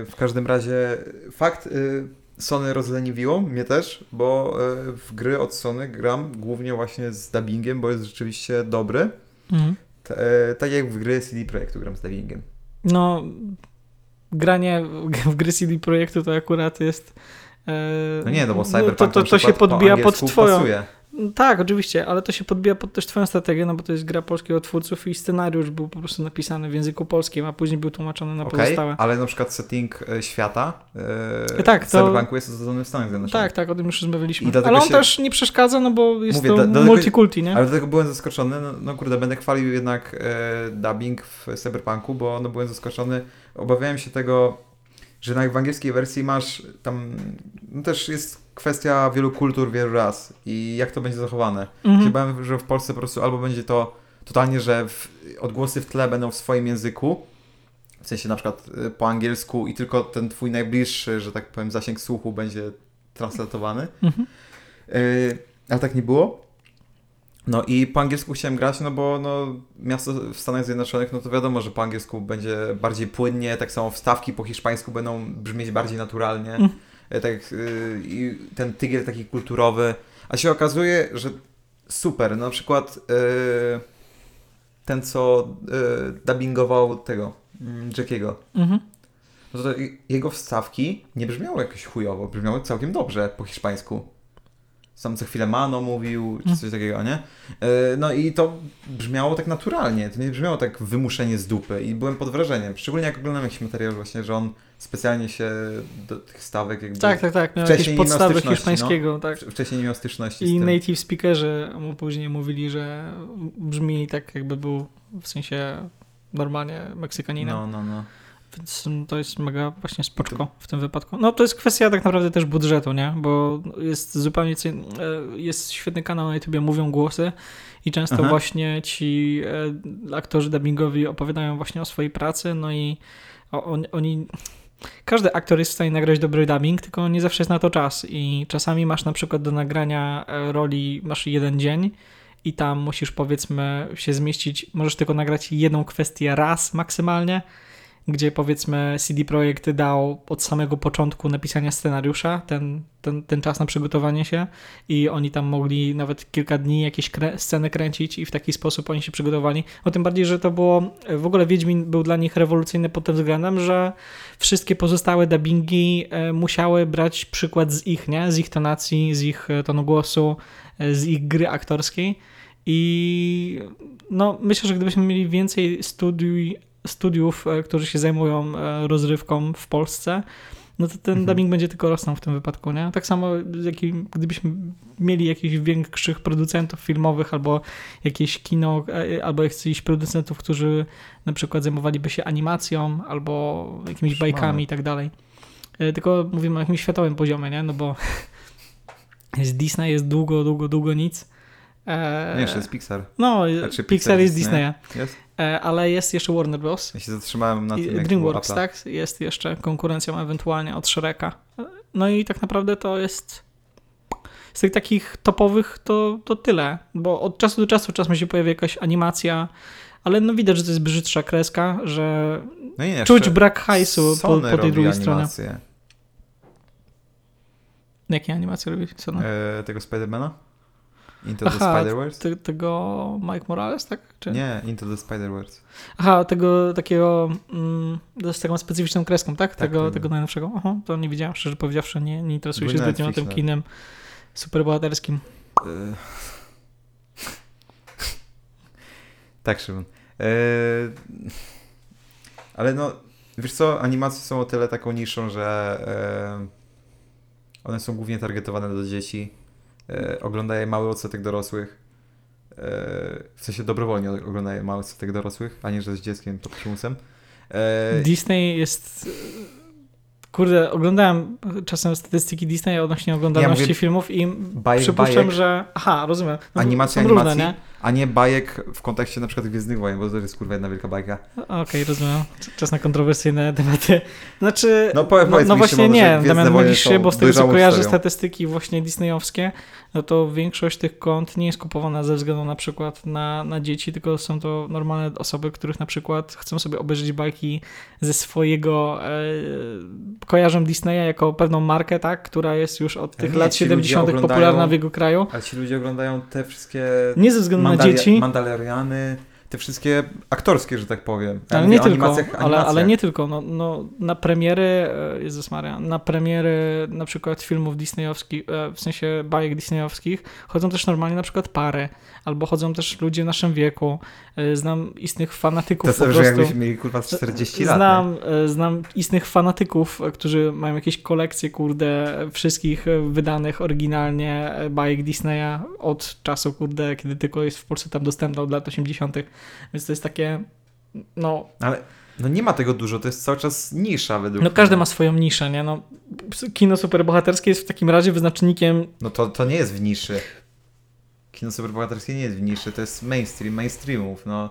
w każdym razie fakt yy, Sony rozleniwiło mnie też, bo yy, w gry od Sony gram głównie właśnie z dubbingiem, bo jest rzeczywiście dobry. Mhm. T- tak jak w gry CD Projektu gram z dubbingiem. No, granie w- gry CD Projektu to akurat jest. No nie, no bo Cyberpunk to, to, na to się przykład po podbija pod twoją. pasuje. Tak, oczywiście, ale to się podbija pod też twoją strategię, no bo to jest gra polskiego twórców i scenariusz był po prostu napisany w języku polskim, a później był tłumaczony na Okej, pozostałe. ale na przykład setting yy, świata yy, Tak, w to- Cyberpunku jest osadzony w Stanach Zjednoczonych. Tak, tak, o tym już rozmawialiśmy. Ale on się- też nie przeszkadza, no bo jest Mówię, to do- multikulti, nie? Ale do tego byłem zaskoczony, no, no kurde, będę chwalił jednak e, dubbing w Cyberpunku, bo no, byłem zaskoczony. Obawiałem się tego, że jednak w angielskiej wersji masz tam, no też jest kwestia wielu kultur, wielu ras i jak to będzie zachowane. Mhm. Bałem, że w Polsce po prostu albo będzie to totalnie, że w, odgłosy w tle będą w swoim języku, w sensie na przykład e, po angielsku i tylko ten twój najbliższy, że tak powiem, zasięg słuchu będzie translatowany. Mhm. Yy, ale tak nie było. No i po angielsku chciałem grać, no bo no, miasto w Stanach Zjednoczonych, no to wiadomo, że po angielsku będzie bardziej płynnie, tak samo wstawki po hiszpańsku będą brzmieć bardziej naturalnie. Mm. E, Tak, yy, ten tygiel taki kulturowy. A się okazuje, że super, na przykład yy, ten co e, dubbingował tego, mm, Jackiego. Mhm. No to jego wstawki nie brzmiały jakoś chujowo, brzmiały całkiem dobrze po hiszpańsku. Sam co chwilę mano mówił, czy coś takiego, nie? E, No i to brzmiało tak naturalnie, to nie brzmiało tak wymuszenie z dupy i byłem pod wrażeniem. Szczególnie jak oglądam jakiś materiał właśnie, że on specjalnie się do tych stawek jakby... Tak, tak, tak. Miał Wcześniej jakieś podstawy styczności, hiszpańskiego, tak. w- Wcześniej nie miał styczności I native speakerzy mu później mówili, że brzmi tak, jakby był w sensie normalnie Meksykaninem. No, no, no. Więc to jest mega właśnie spoczko w tym wypadku. No to jest kwestia tak naprawdę też budżetu, nie? Bo jest zupełnie e, jest świetny kanał na YouTubie Mówią Głosy i często Aha. właśnie ci e, aktorzy dubbingowi opowiadają właśnie o swojej pracy, no i on, oni każdy aktor jest w stanie nagrać dobry dubbing, tylko nie zawsze jest na to czas i czasami masz na przykład do nagrania e, roli masz jeden dzień i tam musisz powiedzmy się zmieścić, możesz tylko nagrać jedną kwestię raz maksymalnie, gdzie powiedzmy CD Projekt dał od samego początku napisania scenariusza ten, ten, ten czas na przygotowanie się i oni tam mogli nawet kilka dni jakieś krę- sceny kręcić i w taki sposób oni się przygotowali. O tym bardziej, że to było, w ogóle Wiedźmin był dla nich rewolucyjny pod tym względem, że wszystkie pozostałe dubbingi e, musiały brać przykład z ich, nie? Z ich tonacji, z ich e, tonu głosu, e, z ich gry aktorskiej i no myślę, że gdybyśmy mieli więcej studiów, studiów, e, którzy się zajmują e, rozrywką w Polsce, no to ten Mhm. dubbing będzie tylko rosnął w tym wypadku, nie? Tak samo jaki, gdybyśmy mieli jakichś większych producentów filmowych albo jakieś kino, e, albo jakichś producentów, którzy na przykład zajmowaliby się animacją albo jakimiś bajkami i tak dalej. Tylko mówimy o jakimś światowym poziomie, nie? No bo jest Disney, jest długo, długo, długo nic. E, Nie, jeszcze jest Pixar. No, Znaczy, Pixar Pixar jest Disney. Disneya, Jest? E, ale jest jeszcze Warner Bros. Ja się zatrzymałem na tym, DreamWorks, tak? Jest jeszcze konkurencją ewentualnie od Shreka. No i tak naprawdę to jest z tych takich topowych to, to tyle, bo od czasu do czasu czasem się pojawia jakaś animacja, ale no widać, że to jest brzydsza kreska, że No nie, czuć brak hajsu po, po tej drugiej stronie. Jakie animacje robi Sony? E, tego Spidermana? Into the Aha, Spider-Verse? Ty, tego Mike Morales, tak? Czy? Nie, Into the Spider-Verse. Aha, tego takiego mm, z taką specyficzną kreską, tak? Tak, Tego, tego. tego najnowszego. Aha, to nie widziałem, szczerze powiedziawszy, nie, nie interesuję się zbytnio tym nawet. kinem superbohaterskim. E... tak, Szymon. E... Ale no, wiesz co, animacje są o tyle taką niszą, że e... one są głównie targetowane do dzieci. E... Ogląda mały odsetek dorosłych. E... W sensie dobrowolnie ogląda mały odsetek dorosłych, a nie, że z dzieckiem pod przymusem. E... Disney jest... Kurde, oglądałem czasem statystyki Disneya odnośnie oglądalności mówię filmów i bajek, przypuszczam, bajek. że... Aha, rozumiem. No, Animacja różne, animacji, nie? a nie bajek w kontekście na przykład Gwiezdnych Wojen, bo to jest kurwa jedna wielka bajka. Okej, rozumiem. Czas na kontrowersyjne tematy. Znaczy, No powiedz- no, no mi, właśnie Szymon, nie, Damian mylisz się, bo z tego co kojarzę statystyki właśnie disneyowskie, no to większość tych kont nie jest kupowana ze względu na przykład na, na dzieci, tylko są to normalne osoby, których na przykład chcą sobie obejrzeć bajki ze swojego, e, kojarzą Disneya jako pewną markę, tak, która jest już od tych nie, lat ci ludzie 70. oglądają- popularna w jego kraju. Ale ci ludzie oglądają te wszystkie Nie ze względu na dzieci, Mandaloriany, te wszystkie aktorskie, że tak powiem. Ja Ale nie tylko, animacjach- ale, ale nie tylko. No, no, na premiery, e, Jezus Maria, na premiery na przykład filmów disneyowskich, e, w sensie bajek disneyowskich, chodzą też normalnie na przykład pary, albo chodzą też ludzie w naszym wieku. E, Znam istnych fanatyków To są, że jakbyśmy mieli kurwa z 40 lat. Znam, e, znam istnych fanatyków, e, którzy mają jakieś kolekcje, kurde, wszystkich e, wydanych oryginalnie e, bajek Disneya od czasu, kurde, kiedy tylko jest w Polsce tam dostępna od lat 80. Więc to jest takie, no, nie? Ale no nie ma tego dużo, to jest cały czas nisza według No mnie. każdy ma swoją niszę, nie? No, kino superbohaterskie jest w takim razie wyznacznikiem No to, to nie jest w niszy. Kino superbohaterskie nie jest w niszy, to jest mainstream, mainstreamów, no.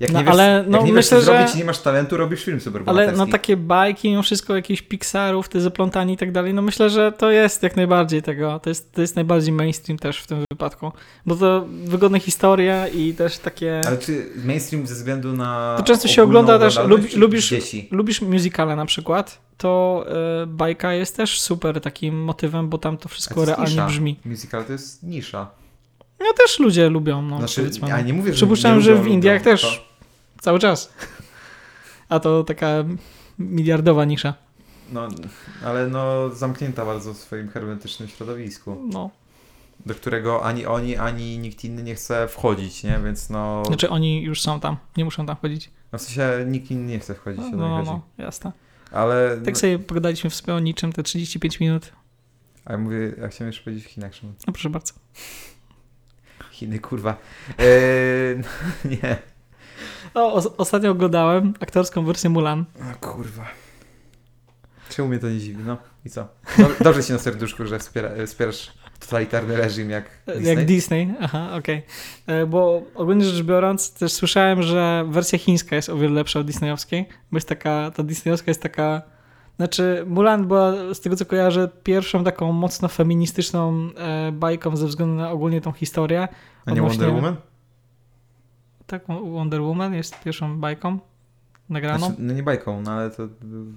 Jak No, nie wiesz, ale, no, jak nie wiesz myślę, co że- zrobić i nie masz talentu, robisz film ale superbohaterski. no takie bajki, mimo wszystko jakieś Pixarów, te zaplątani i tak dalej, no myślę, że to jest jak najbardziej tego, to jest, to jest najbardziej mainstream też w tym wypadku, bo to wygodne historie i też takie... Ale czy mainstream ze względu na To często się ogląda też, lubi- lubisz- dzieci? Lubisz musicale na przykład, to y, bajka jest też super takim motywem, bo tam to wszystko to realnie nisza. brzmi. Musical to jest nisza. No też ludzie lubią, no znaczy, powiedzmy. ja nie mówię, że Przypuszczam, że lubią, w Indiach lubią. też cały czas. A to taka miliardowa nisza. To, no, ale no zamknięta bardzo w swoim hermetycznym środowisku, No. do którego ani oni, ani nikt inny nie chce wchodzić, nie? Więc no, Znaczy oni już są tam, nie muszą tam chodzić. no w sensie nikt inny nie chce wchodzić, No, to no, no, no jasne. Ale, Tak sobie pogadaliśmy w sobie o niczym te 35 minut. a ja mówię, ja chciałem jeszcze powiedzieć w Chinach, Szymon. No proszę bardzo. Chiny, kurwa. Eee, nie. O, os- ostatnio oglądałem aktorską wersję Mulan. O kurwa. Czemu mnie to nie dziwi? No i co? No, dobrze ci na serduszku, że wspiera, wspierasz totalitarny reżim jak Disney. Jak Disney, aha, okej. E, Bo ogólnie rzecz biorąc, też słyszałem, że wersja chińska jest o wiele lepsza od disneyowskiej, bo jest taka, ta disneyowska jest taka, znaczy Mulan była, z tego co kojarzę, pierwszą taką mocno feministyczną e, bajką ze względu na ogólnie tą historię. A nie Wonder Woman? Tak, Wonder Woman jest pierwszą bajką nagraną. Znaczy, no nie bajką, no ale to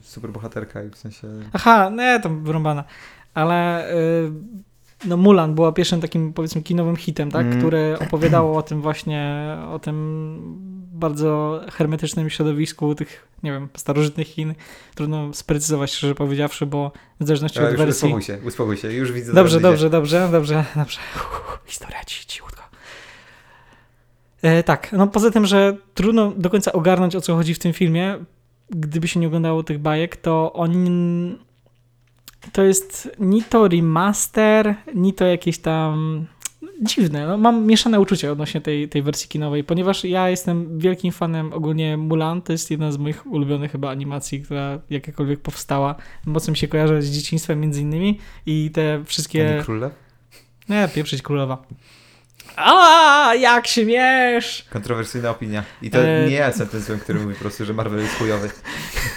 super bohaterka i w sensie... Aha, nie, to wyrąbana. Ale y, no Mulan była pierwszym takim powiedzmy kinowym hitem, tak? Mm. Które opowiadało o tym właśnie, o tym bardzo hermetycznym środowisku tych, nie wiem, starożytnych Chin. Trudno sprecyzować, szczerze powiedziawszy, bo w zależności Ale od wersji... uspokój się, uspokój się, już widzę Dobrze, dobrze, dobrze, dobrze, dobrze. Uff, historia ci, cichutko. E, tak, no poza tym, że trudno do końca ogarnąć o co chodzi w tym filmie, gdyby się nie oglądało tych bajek, to on to jest ni to remaster, ni to jakieś tam dziwne. No, mam mieszane uczucia odnośnie tej, tej wersji kinowej, ponieważ ja jestem wielkim fanem ogólnie Mulan, to jest jedna z moich ulubionych chyba animacji, która jakakolwiek powstała. Mocno mi się kojarzy z dzieciństwem między innymi i te wszystkie... nie królew? Nie, pieprzyć królowa. A, jak śmiesz! Kontrowersyjna opinia. I to E, nie ja jestem ten złym, który mówi po prostu, że Marvel jest chujowy.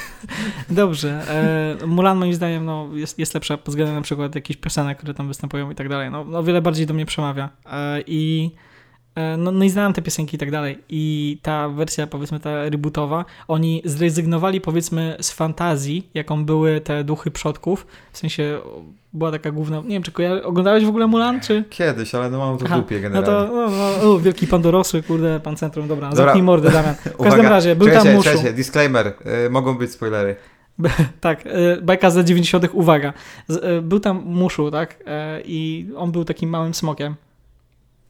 Dobrze. E, Mulan moim zdaniem no, jest, jest lepsza pod względem na przykład jakichś piosenek, które tam występują i tak dalej. No, no wiele bardziej do mnie przemawia. E, I no, no i znałem te piosenki i tak dalej. I ta wersja, powiedzmy, ta rebootowa, oni zrezygnowali, powiedzmy, z fantazji, jaką były te duchy przodków. W sensie była taka główna. Nie wiem, czy koja- oglądałeś w ogóle Mulan, czy. Kiedyś, ale no mam to w dupie No generalnie. to, no, no, o, wielki pan dorosły, kurde, pan centrum, dobra, Dobra. zamknij mordę, Damian. W każdym Uwaga, razie, był czekajcie, tam muszu. czekajcie, disclaimer, y, mogą być spoilery. Tak, e, bajka z lat 90. uwaga. E, Był tam muszu, tak? E, I on był takim małym smokiem.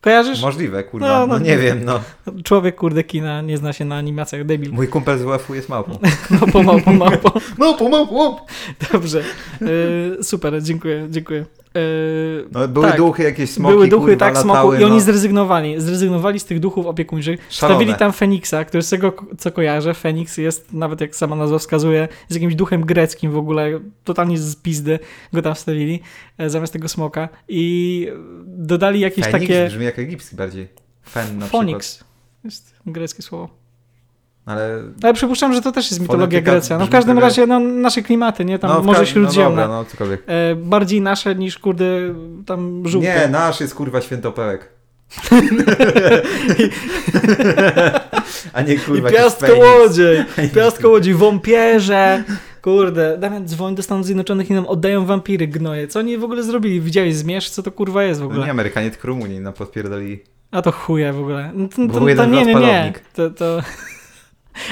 Kojarzysz? Możliwe, kurwa, No, no, no, nie wiem, no. Człowiek, kurde, kina, nie zna się na animacjach, debil. Mój kumpel z UF-u jest małpą. No, pomału, pomału. Małpą, małpą! Dobrze. E, super, dziękuję, dziękuję. E, No, były tak, duchy, jakieś smoki, Były duchy, kurwa, tak, smoku i oni no. zrezygnowali. Zrezygnowali z tych duchów opiekuńczych. Szalone. Stawili tam Feniksa, który z tego, co kojarzę, Feniks jest, nawet jak sama nazwa wskazuje, jest jakimś duchem greckim w ogóle, totalnie z pizdy go tam wstawili, e, zamiast tego smoka i dodali jakieś Feniks takie... brzmi jak egipski bardziej. Fen na Fonix. Jest greckie słowo. Ale Ale przypuszczam, że to też jest mitologia Grecja. No w każdym razie, no nasze klimaty, nie? Tam no, Morze ka- Śródziemne. No, dobra, no, e, bardziej nasze niż, kurde, tam żółte. Nie, nasz jest kurwa świętopełek. A nie kurwa I piastko łodziej, piastko łodziej, wąpierze. Kurde, Damian dzwoń do Stanów Zjednoczonych i nam oddają wampiry gnoje. Co oni w ogóle zrobili? Widziałeś zmierz? Co to kurwa jest w No nie ogóle? Amerykanie, tylko Rumuni nam podpierdali. A to chuje w ogóle. No, to, to, to nie, nie, nie. To, to...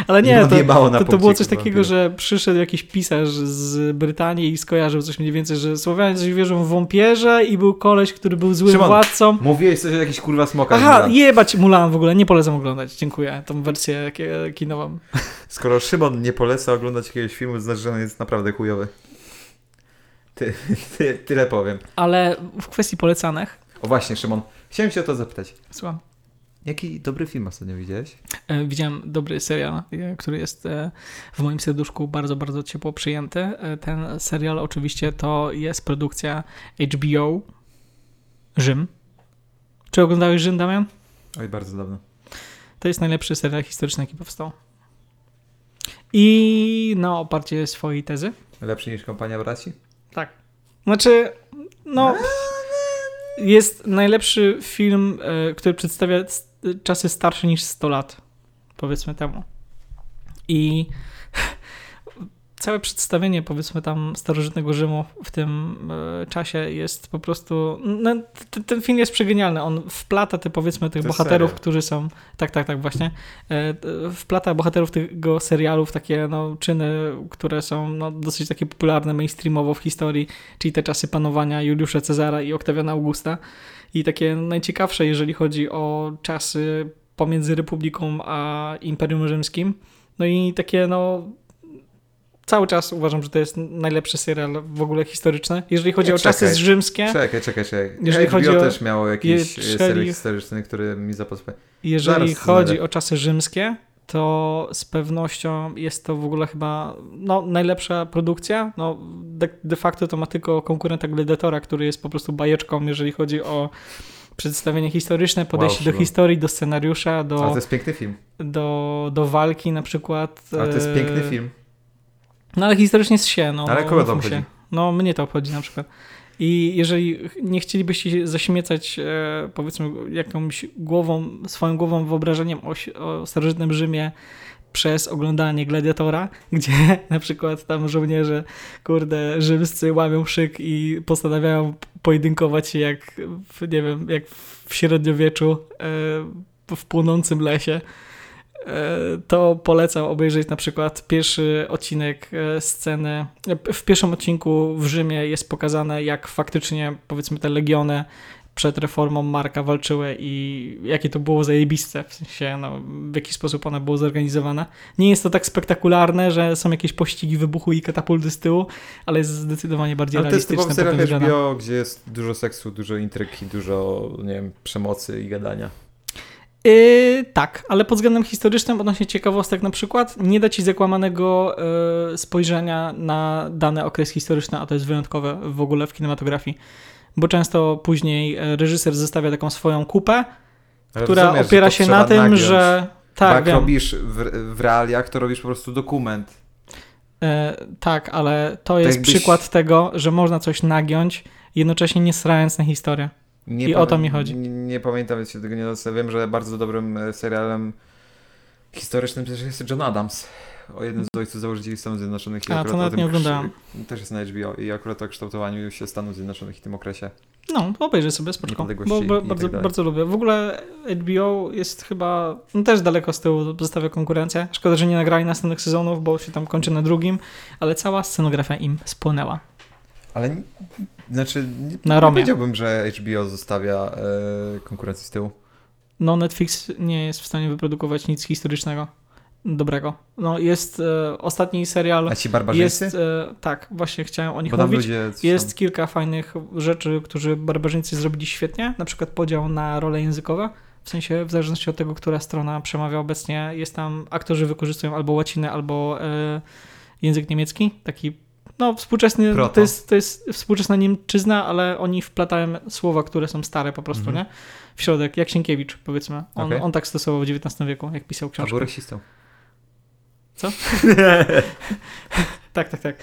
Ale nie, to, to, to było coś takiego, że przyszedł jakiś pisarz z Brytanii i skojarzył coś mniej więcej, że Słowianie coś wierzą w wąpierze i był koleś, który był złym Szymon, władcą. Mówiłeś coś o jakichś kurwa smokach. Aha, Mulan. jebać Mulan w ogóle, nie polecam oglądać. Dziękuję, tą wersję ki- kinową. Skoro Szymon nie poleca oglądać jakiegoś filmu, znaczy, że on jest naprawdę chujowy. Ty, ty, tyle powiem. Ale w kwestii polecanych, O właśnie, Szymon, chciałem się o to zapytać. słucham. Jaki dobry film ostatnio widziałeś? E, Widziałem dobry serial, e, który jest e, w moim serduszku bardzo, bardzo ciepło przyjęty. Ten serial oczywiście to jest produkcja HBO Rzym. Czy oglądałeś Rzym, Damian? Oj, bardzo dawno. To jest najlepszy serial historyczny, jaki powstał. I na oparcie swojej tezy. Lepszy niż Kompania Braci? Tak. Znaczy, no. Jest najlepszy film, który przedstawia czasy starsze niż 100 lat, powiedzmy temu. I całe przedstawienie, powiedzmy tam, starożytnego Rzymu w tym e, czasie jest po prostu. No, t- ten film jest przegenialny. On wplata te, powiedzmy, tych To bohaterów, serial. którzy są. Tak, tak, tak, właśnie. E, wplata bohaterów tego serialu w takie no, czyny, które są no, dosyć takie popularne mainstreamowo w historii, czyli te czasy panowania Juliusza Cezara i Oktawiana Augusta. I takie najciekawsze, jeżeli chodzi o czasy pomiędzy Republiką a Imperium Rzymskim. No i takie, no. Cały czas uważam, że to jest najlepszy serial w ogóle historyczny. Jeżeli chodzi Nie, o czasy czekaj. rzymskie, Czekaj, czekaj, czekaj. Jeżeli HBO chodzi o- też miało jakiś jeżeli- serial historyczny, który mi zapadł. jeżeli Zaraz chodzi o czasy rzymskie, to z pewnością jest to w ogóle chyba no, najlepsza produkcja. No, de, de facto to ma tylko konkurenta Gladiatora, który jest po prostu bajeczką, jeżeli chodzi o przedstawienie historyczne, podejście do Szymon. historii, do scenariusza, do, Ale to jest piękny film. do, do walki na przykład. Ale to jest e, piękny film. No ale historycznie jest się, no. Ale no, kogo to obchodzi? się. No mnie to obchodzi na przykład. I jeżeli nie chcielibyście się zaśmiecać, e, powiedzmy, jakąś głową, swoją głową wyobrażeniem o, o starożytnym Rzymie przez oglądanie Gladiatora, gdzie na przykład tam żołnierze, kurde, rzymscy łamią szyk i postanawiają pojedynkować się jak, nie wiem, jak w średniowieczu e, w płonącym lesie, to polecam obejrzeć na przykład pierwszy odcinek e, sceny. W pierwszym odcinku w Rzymie jest pokazane, jak faktycznie, powiedzmy, te legiony przed reformą Marka walczyły i jakie to było zajebiste, w sensie, no, w jaki sposób one było zorganizowane. Nie jest to tak spektakularne, że są jakieś pościgi wybuchu i katapulty z tyłu, ale jest zdecydowanie bardziej Ale to jest realistyczne serial tym względem. HBO, gdzie jest dużo seksu, dużo intrygi, dużo, nie wiem, przemocy i gadania. Yy, tak, ale pod względem historycznym, odnośnie ciekawostek na przykład, nie da ci zakłamanego yy, spojrzenia na dany okres historyczny, a to jest wyjątkowe w ogóle w kinematografii. Bo często później e, reżyser zostawia taką swoją kupę, Ale która rozumiesz, opiera się na tym, nagiąć. że. Tak, jak robisz w, w realiach, to robisz po prostu dokument. E, tak, ale to jest jakbyś- przykład tego, że można coś nagiąć, jednocześnie nie srając na historię. Nie I o to mi chodzi. Nie, nie pamiętam, więc się tego nie dostałem. Wiem, że bardzo dobrym e, serialem historycznym też jest John Adams. O jednym z ojców założycieli Stanów Zjednoczonych. i A, to akurat nawet nie oglądałem. Też jest na HBO i akurat o kształtowaniu się Stanów Zjednoczonych w tym okresie. No, obejrzę sobie, spoczko, bo, i bo tak bardzo, dalej. bardzo lubię. W ogóle HBO jest chyba no też daleko z tyłu, zostawia konkurencję. Szkoda, że nie nagrali następnych sezonów, bo się tam kończy na drugim, ale cała scenografia im spłynęła. Ale znaczy, nie, Na nie powiedziałbym, że HBO zostawia e, konkurencji z tyłu. No, Netflix nie jest w stanie wyprodukować nic historycznego dobrego. No, jest e, ostatni serial, A ci barbarzyńcy? jest, e, tak, właśnie chciałem o nich Bo mówić. Jest kilka fajnych rzeczy, którzy barbarzyńcy zrobili świetnie, na przykład podział na role językowe, w sensie w zależności od tego, która strona przemawia obecnie, jest tam, aktorzy wykorzystują albo łacinę, albo e, język niemiecki, taki no współczesny, Proto. to jest, to jest współczesna Niemczyzna, ale oni wplatają słowa, które są stare po prostu, Mhm. nie? W środek, jak Sienkiewicz powiedzmy. On, Okej. on tak stosował w XIX wieku, jak pisał A książkę. był rasistą. Tak, tak, tak.